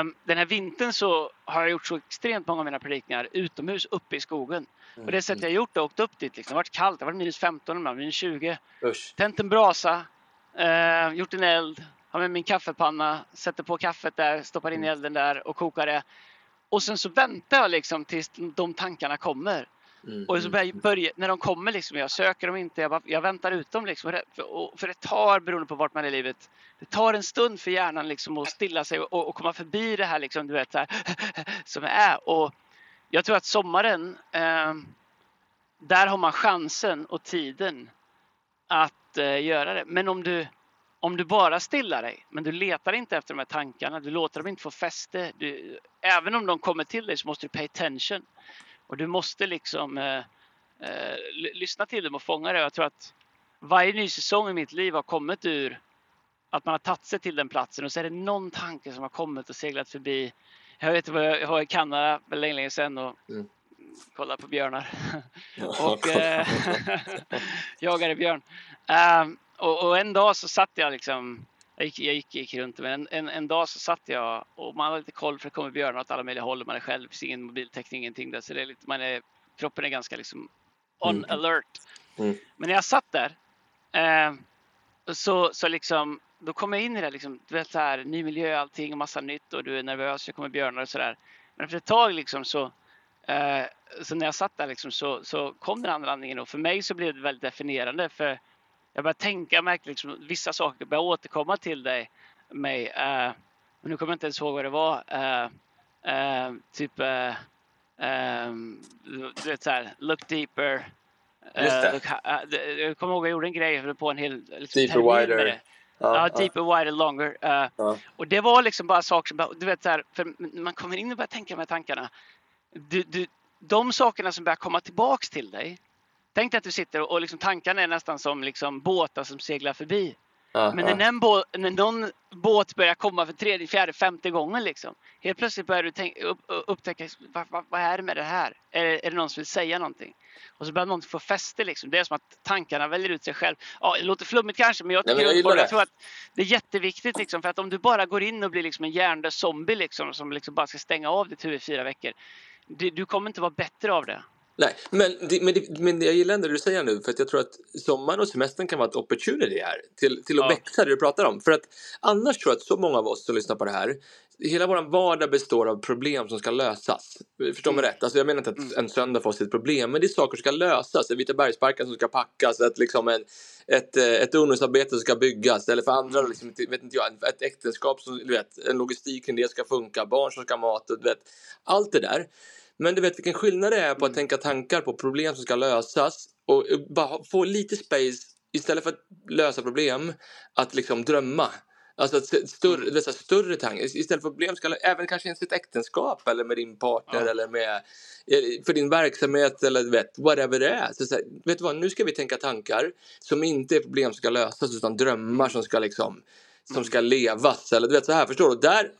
Um, den här vintern så har jag gjort så extremt många av mina predikningar utomhus uppe i skogen. Mm. Och det sättet jag gjort det, åkt upp dit liksom. Det har varit kallt, det har varit minus 15 ibland, minus 20. Usch. Tänt en brasa, uh, gjort en eld, har med min kaffepanna, sätter på kaffet där, stoppar in i mm. elden där och kokar det. Och sen så väntar jag liksom tills de tankarna kommer. Mm. Och så börjar, börjar, när de kommer, liksom, jag söker dem inte, jag, bara, jag väntar ut dem. Liksom, för, för det tar, beroende på vart man är i livet, det tar en stund för hjärnan liksom, att stilla sig och, och komma förbi det här, liksom, du vet, så här, som är. Och jag tror att sommaren, eh, där har man chansen och tiden att eh, göra det. Men om du, om du bara stillar dig, men du letar inte efter de här tankarna, du låter dem inte få fäste. Du, även om de kommer till dig så måste du pay attention. Och du måste liksom eh, eh, lyssna till dem och fånga det. Jag tror att varje ny säsong i mitt liv har kommit ur att man har tagit sig till den platsen och så är det någon tanke som har kommit och seglat förbi. Jag vet vad jag var i Kanada för länge, länge sedan och mm. kollade på björnar. och eh, jagade björn. Um, och, och, en dag så satt jag liksom jag gick, jag gick, gick runt men en, en, en, dag så satt jag och man har lite koll för det kommer björnar åt alla möjliga håll. Man är själv, finns ingen mobiltäckning, ingenting där. Så det är lite, man är, kroppen är ganska liksom on mm. alert. Mm. Men när jag satt där eh, så, så liksom, då kom jag in i det liksom, du vet så här, ny miljö allting och massa nytt och du är nervös, det kommer björnar och sådär. Men efter ett tag liksom så, eh, så när jag satt där liksom så, så kom den andra andningen och för mig så blev det väldigt definierande för jag börjar tänka, jag märkte liksom vissa saker börjar återkomma till dig, mig. Uh, men nu kommer jag inte ens ihåg vad det var. Uh, uh, typ, um, du vet såhär, look deeper. Just det. Look, jag kommer ihåg jag gjorde en grej, jag på en hel liksom, Deeper, wider. Ja, uh, deeper, wider, longer. Uh, och det var liksom bara saker som, du vet så här, för man kommer in och börjar tänka med tankarna. Du, du, de sakerna som börjar komma tillbaks till dig, Tänk dig att du sitter och liksom tankarna är nästan som liksom båtar som seglar förbi. Ja, Men när, en båt, när någon båt börjar komma för tredje, fjärde, femte gången liksom. Helt plötsligt börjar du tänka, upp, upptäcka vad, vad, vad, är det med det här? Är, är det någon som vill säga någonting? Och så börjar någon få fäste liksom. Det är som att tankarna väljer ut sig själv. Ja, det låter flummigt kanske men jag, Nej, men jag, jag tror att det är jätteviktigt liksom. För att om du bara går in och blir liksom en hjärndöd zombie liksom som liksom bara ska stänga av ditt huvud i fyra veckor. Du, du kommer inte vara bättre av det. Nej, men, det, men, det, men jag gillar ändå det du säger nu för att jag tror att sommaren och semestern kan vara ett opportunity här till, till att ja. växa det du pratar om. För att annars tror jag att så många av oss som lyssnar på det här Hela vår vardag består av problem som ska lösas. Förstår mig mm. rätt? Alltså jag menar inte att mm. en söndag får ett problem, men det är saker som ska lösas. En Vitabergsparken som ska packas, ett, liksom en, ett, eh, ett ungdomsarbete som ska byggas, eller för andra liksom, vet inte jag, ett äktenskap, som, vet, en logistik kring det ska funka, barn som ska ha mat, du vet, allt det där. Men du vet vilken skillnad det är på att mm. tänka tankar på problem som ska lösas och bara få lite space istället för att lösa problem, att liksom drömma. Alltså större, mm. dessa större tankar. Istället för problem ska även kanske i sitt äktenskap eller med din partner ja. eller med för din verksamhet eller vet, whatever det är. Så, så vet du vad, nu ska vi tänka tankar som inte är problem som ska lösas utan drömmar som ska liksom som mm. ska levas. Eller du vet så här, förstår du? Där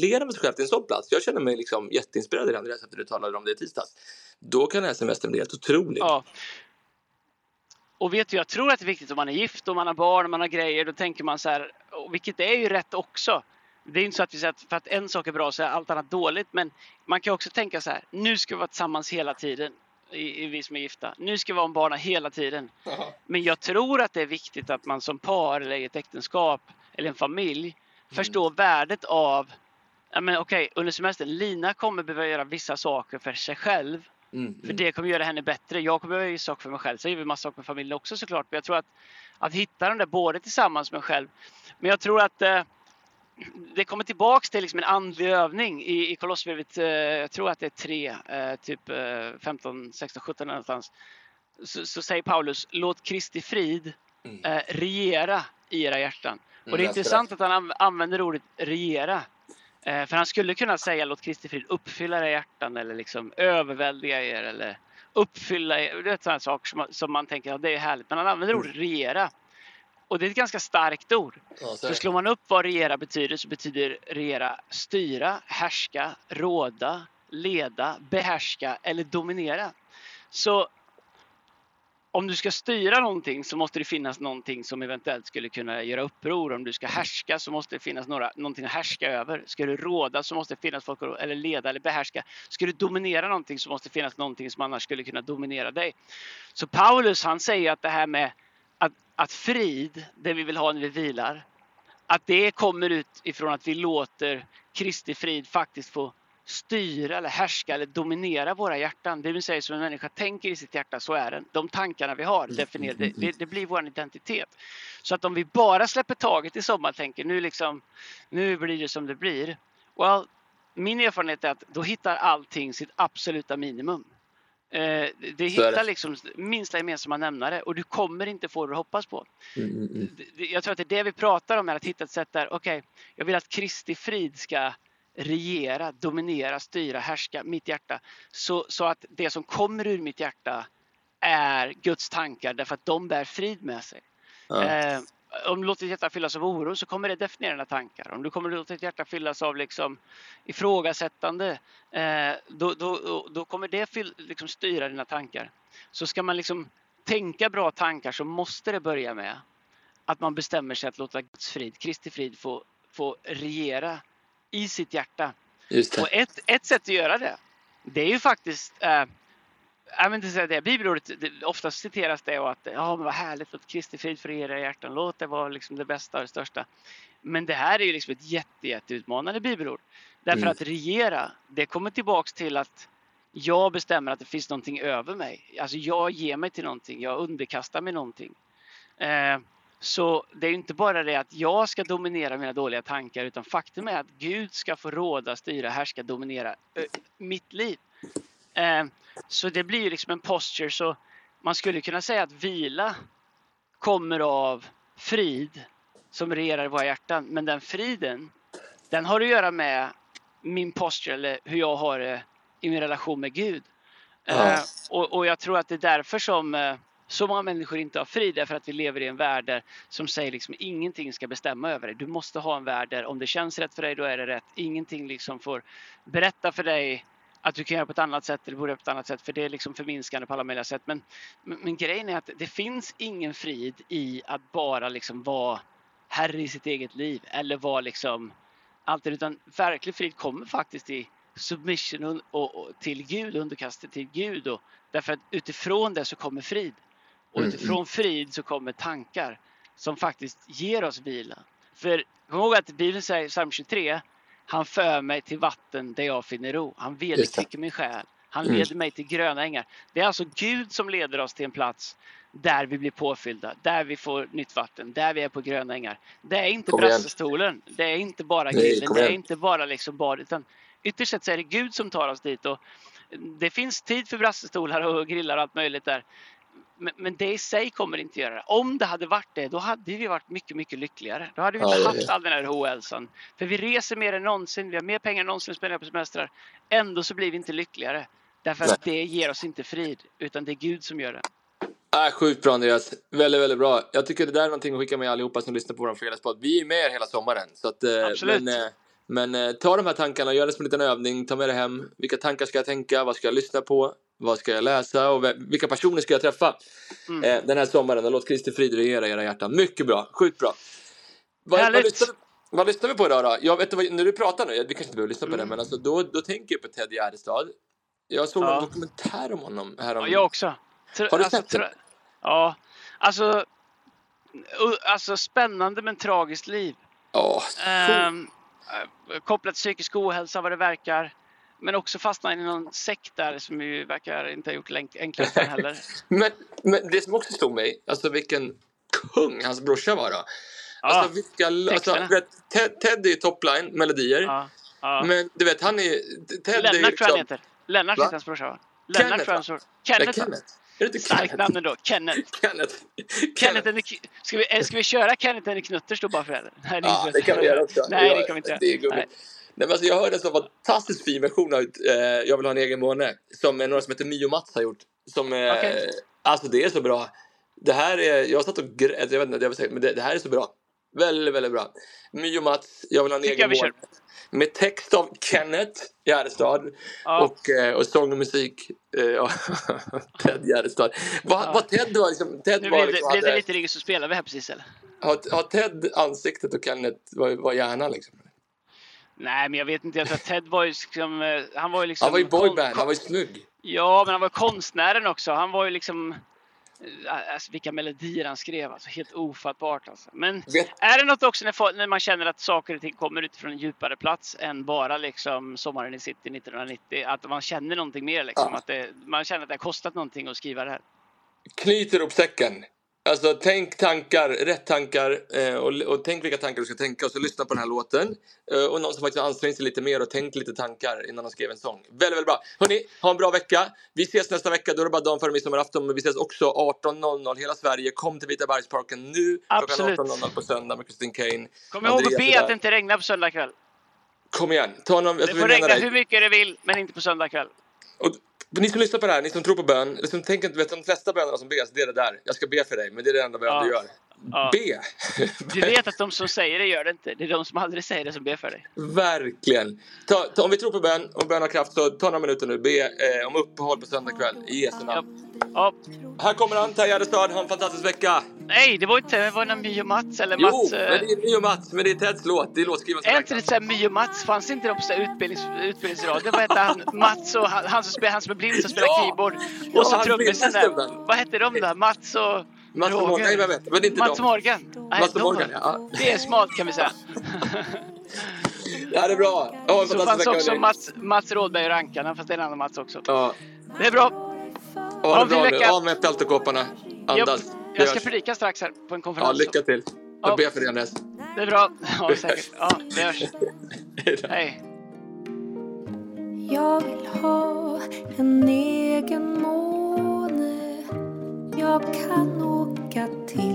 leder man sig själv till en sån plats. Jag känner mig liksom jätteinspirerad i Andreas efter du talade om det i tisdags. Då kan den här semestern bli helt otrolig. Ja. Och vet du, jag tror att det är viktigt om man är gift och man har barn och man har grejer. Då tänker man så här, vilket är ju rätt också. Det är inte så att vi säger att för att en sak är bra så är allt annat dåligt. Men man kan också tänka så här, nu ska vi vara tillsammans hela tiden i, i vi som är gifta. Nu ska vi vara om barnen hela tiden. Aha. Men jag tror att det är viktigt att man som par eller i ett äktenskap eller en familj mm. förstår värdet av men okej, under semestern, Lina kommer behöva göra vissa saker för sig själv. Mm, för mm. det kommer göra henne bättre. Jag kommer behöva göra saker för mig själv. Så gör vi massa saker med familjen också såklart. Men jag tror att, att hitta den där både tillsammans med mig själv. Men jag tror att eh, det kommer tillbaks till liksom en andlig övning i, i Kolosserbrevet, eh, jag tror att det är 3, eh, typ eh, 15, 16, 17 någonstans. Så, så säger Paulus, låt Kristi frid mm. eh, regera i era hjärtan. Mm, och det är intressant att han använder ordet regera. Eh, för han skulle kunna säga låt Kristi frid uppfylla era hjärtan eller liksom överväldiga er eller uppfylla er. Det är sådana saker som, som man tänker, ja, det är härligt. Men han använder ordet mm. regera. Och det är ett ganska starkt ord. Ja, så, så slår man upp vad regera betyder så betyder regera styra, härska, råda, leda, behärska eller dominera. Så om du ska styra någonting så måste det finnas någonting som eventuellt skulle kunna göra uppror. Om du ska härska så måste det finnas några, någonting att härska över. Ska du råda så måste det finnas folk eller leda eller behärska. Ska du dominera någonting så måste det finnas någonting som annars skulle kunna dominera dig. Så Paulus han säger att det här med att, att frid, det vi vill ha när vi vilar, att det kommer ut ifrån att vi låter Kristi frid faktiskt få styra eller härska eller dominera våra hjärtan. Det vill säga som en människa tänker i sitt hjärta, så är den. De tankarna vi har, definierar, det, det, det blir vår identitet. Så att om vi bara släpper taget i sommar tänker nu, liksom, nu blir det som det blir. Well, min erfarenhet är att då hittar allting sitt absoluta minimum. Eh, det hittar liksom minsta gemensamma nämnare och du kommer inte få det du hoppas på. Mm, mm, mm. Jag tror att det är det vi pratar om, är att hitta ett sätt där, okej, okay, jag vill att Kristi frid ska regera, dominera, styra, härska mitt hjärta. Så, så att det som kommer ur mitt hjärta är Guds tankar därför att de bär frid med sig. Ja. Eh, om du låter ditt hjärta fyllas av oro så kommer det definiera dina tankar. Om du kommer låta ditt hjärta fyllas av liksom ifrågasättande eh, då, då, då kommer det fyll, liksom styra dina tankar. Så ska man liksom tänka bra tankar så måste det börja med att man bestämmer sig att låta Guds frid, Kristi frid få, få regera i sitt hjärta. Och ett, ett sätt att göra det, det är ju faktiskt eh, jag vill inte säga det, bibelordet, det, oftast citeras det och att ja, men vad härligt, låt Kristi frid för era hjärtan, låt det vara liksom det bästa och det största. Men det här är ju liksom ett jätte, jätteutmanande bibelord. Därför mm. att regera, det kommer tillbaks till att jag bestämmer att det finns någonting över mig. Alltså jag ger mig till någonting, jag underkastar mig någonting. Eh, så det är inte bara det att jag ska dominera mina dåliga tankar utan faktum är att Gud ska få råda, styra, härska, dominera ö, mitt liv. Eh, så det blir ju liksom en posture så man skulle kunna säga att vila kommer av frid som regerar i våra hjärtan. Men den friden, den har att göra med min posture eller hur jag har det i min relation med Gud. Eh, och, och, jag tror att det är därför som eh, så många människor inte har frid, därför att vi lever i en värld där, som säger liksom ingenting ska bestämma över dig. Du måste ha en värld där om det känns rätt för dig, då är det rätt. Ingenting liksom får berätta för dig att du kan göra på ett annat sätt eller borde göra på ett annat sätt för det är liksom förminskande på alla möjliga sätt. Men, men, men, grejen är att det finns ingen frid i att bara liksom vara herre i sitt eget liv eller vara liksom allt det, utan verklig frid kommer faktiskt i submission och, och, och till Gud, underkastet till Gud och därför att utifrån det så kommer frid och mm, utifrån mm. frid så kommer tankar som faktiskt ger oss vila. För kom ihåg att Bibeln säger i psalm 23 han för mig till vatten där jag finner ro. Han vederkvicker min själ. Han mm. leder mig till gröna ängar. Det är alltså Gud som leder oss till en plats där vi blir påfyllda, där vi får nytt vatten, där vi är på gröna ängar. Det är inte brassestolen, det är inte bara grillen, det är inte bara liksom bad, utan ytterst sett så är det Gud som tar oss dit. Och det finns tid för brassestolar och grillar och allt möjligt där. Men, men, det i sig kommer inte göra det. Om det hade varit det, då hade vi varit mycket, mycket lyckligare. Då hade vi inte ja, haft all den här ohälsan. För vi reser mer än någonsin, vi har mer pengar än någonsin att på semestrar. Ändå så blir vi inte lyckligare. Därför att det ger oss inte frid, utan det är Gud som gör det. Äh, sjukt bra Andreas, väldigt, väldigt bra. Jag tycker det där är någonting att skicka med allihopa som lyssnar på vår fredagspodd. Vi är med er hela sommaren. Så att, eh, Absolut. Men, eh, men eh, ta de här tankarna, gör det som en liten övning, ta med det hem. Vilka tankar ska jag tänka? Vad ska jag lyssna på? Vad ska jag läsa? Och vilka personer ska jag träffa mm. eh, den här sommaren? Och låt Kristi frid regera era hjärtan. Mycket bra, sjukt bra. Vad, vad, lyssnar, vad lyssnar vi på idag då? Jag vet när du pratar nu, vi kanske inte behöver lyssna på mm. det, men alltså, då, då tänker jag på Ted Gärdestad. Jag såg ja. en dokumentär om honom. Här om... Ja, jag också. Tr Har du alltså, sett den? Ja, alltså, alltså spännande men tragiskt liv. Ja, ehm, eh, kopplat till psykisk ohälsa vad det verkar. Men också fastna i någon sekt där som ju verkar inte ha gjort det för heller. men, men det som också stod mig, alltså vilken kung hans brorsa var då. Alltså, ja, vilka, alltså, vet, Ted, Ted är topline, melodier. Ja, ja. Men du vet, han är... Ted Lennart är liksom, tror jag han heter. Lennart heter hans brorsa va? Lennart tror jag Kenneth. Kenneth. Kenneth. Är det inte Starkt namn ändå. Kenneth. Kenneth. Kenneth. Kenneth. Ska, vi, eh, ska vi köra Kenneth eller Knutters då bara för det? Nej, det, ja, det kan vi göra också. Nej, det kan vi inte göra. Nej, men alltså, jag hörde en så fantastiskt fin version av eh, Jag vill ha en egen måne som några som heter Mio Mats har gjort. Som, eh, okay. Alltså det är så bra. Det här är, jag satt och grät, jag vet inte, jag vill säga, men det, det här är så bra. Väldigt, väldigt bra. Mio Mats, Jag vill ha en Tycker egen måne. Med text av Kenneth Gärdestad ja. och, eh, och sång och musik eh, Ted Gärdestad. Vad, ja. vad Ted var liksom... Ted nu var liksom, blev det lite rigg så spelar vi här precis eller? Har, har Ted ansiktet och Kenneth var, var hjärnan liksom? Nej, men jag vet inte. Jag tror att Ted var ju liksom... Eh, han var ju liksom... Han var ju boyband, han var ju snygg. Ja, men han var konstnären också. Han var ju liksom... eh, alltså, vilka melodier han skrev. Alltså, helt ofattbart. Alltså. Men Vet, är det något också när, när man känner att saker och ting kommer utifrån en djupare plats än bara liksom Sommaren i city 1990? Att man känner någonting mer liksom? Ja. Att det, man känner att det har kostat någonting att skriva det här? knyt säcken. Alltså tänk tankar, rätt tankar eh, och, och tänk vilka tankar du ska tänka och så lyssna på den här låten. Eh, och någon som faktiskt har ansträngt sig lite mer och tänkt lite tankar innan de skrev en sång. Väldigt, väldigt bra. Hörni, ha en bra vecka. Vi ses nästa vecka, då är det bara dagen före midsommarafton. Men vi ses också 18.00 hela Sverige. Kom till Vitabergsparken nu Absolut. klockan 18.00 på söndag med Kristin Kane. Kom ihåg att be att det inte regnar på söndag kväll. Kom igen, ta någon, Det alltså, får vi menar regna dig. hur mycket det vill, men inte på söndag kväll. Och ni som lyssnar på det här, ni som tror på bön, ni som tänker, vet, de flesta bönerna som bes, det är det där. Jag ska be för dig, men det är det enda bön Ja. du gör. Ja. Be! Du vet att de som säger det gör det inte. Det är de som aldrig säger det som ber för dig. Verkligen! Ta, ta, om vi tror på bön och bön har kraft, så ta några minuter nu. Be eh, om uppehåll på söndag kväll. I Jesu Ja. namn. Ja. Här kommer han, Taj Gärdestad. Ha en fantastisk vecka! Nej, det var inte det var My och Mats eller Jo, Mats. men eh, det är My och Mats, men det är Teds låt. Det är låtskriven som Är inte det såhär My och Mats? Fanns inte de på så här utbildnings, utbildningsradio? Vad hette han? Mats och han, han, som, spelar, han som är blind som spelar Ja! keyboard. Ja, Och så trummisen där. Vad hette de där? Mats och Mats och? Morgan, jag vet. Men inte Mats och de. Morgan. Mats Morgan, ja. Det är smart kan vi säga. Ja, det är bra. En Så fanns vecka, också. Mats, Mats Rådberg och Rankarna, fast det är en annan Mats också. Ja, Det är bra. ha Ha det en fin vecka. Av med peltokåporna. Jag, Andas. Jag ska predika strax här på en Ja, konferens. lycka till. Ja. Jag ber för dig, Andreas. Det är bra. Ja, säkert. Ja, det hörs. Hej. Jag vill ha en egen måne jag kan åka till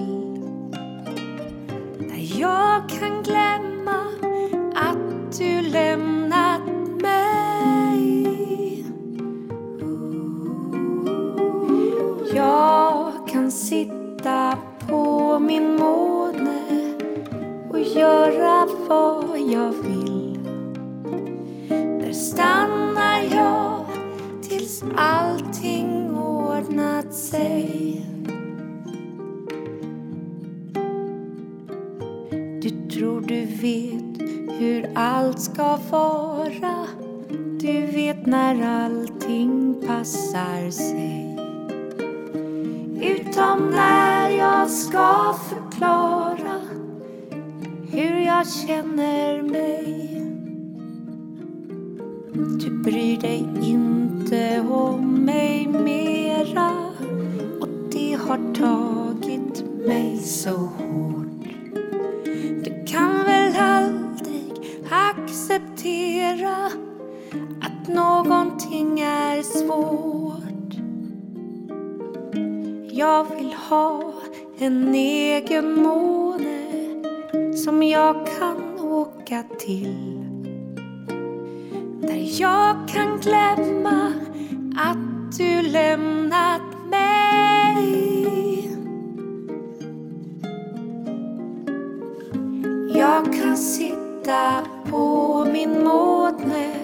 jag kan åka till. Där jag kan glömma att du lämnat mig. Jag kan sitta på min måne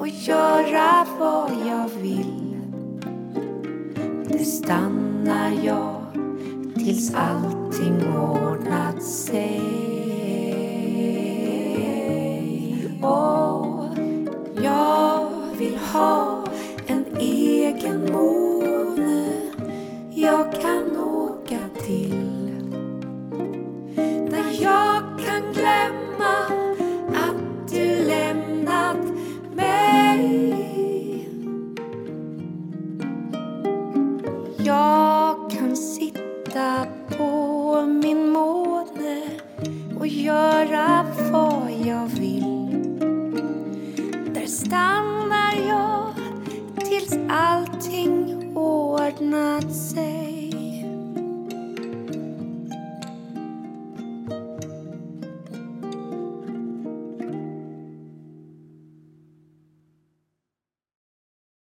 och göra vad jag vill. Det stannar jag tills allting ordnat sig.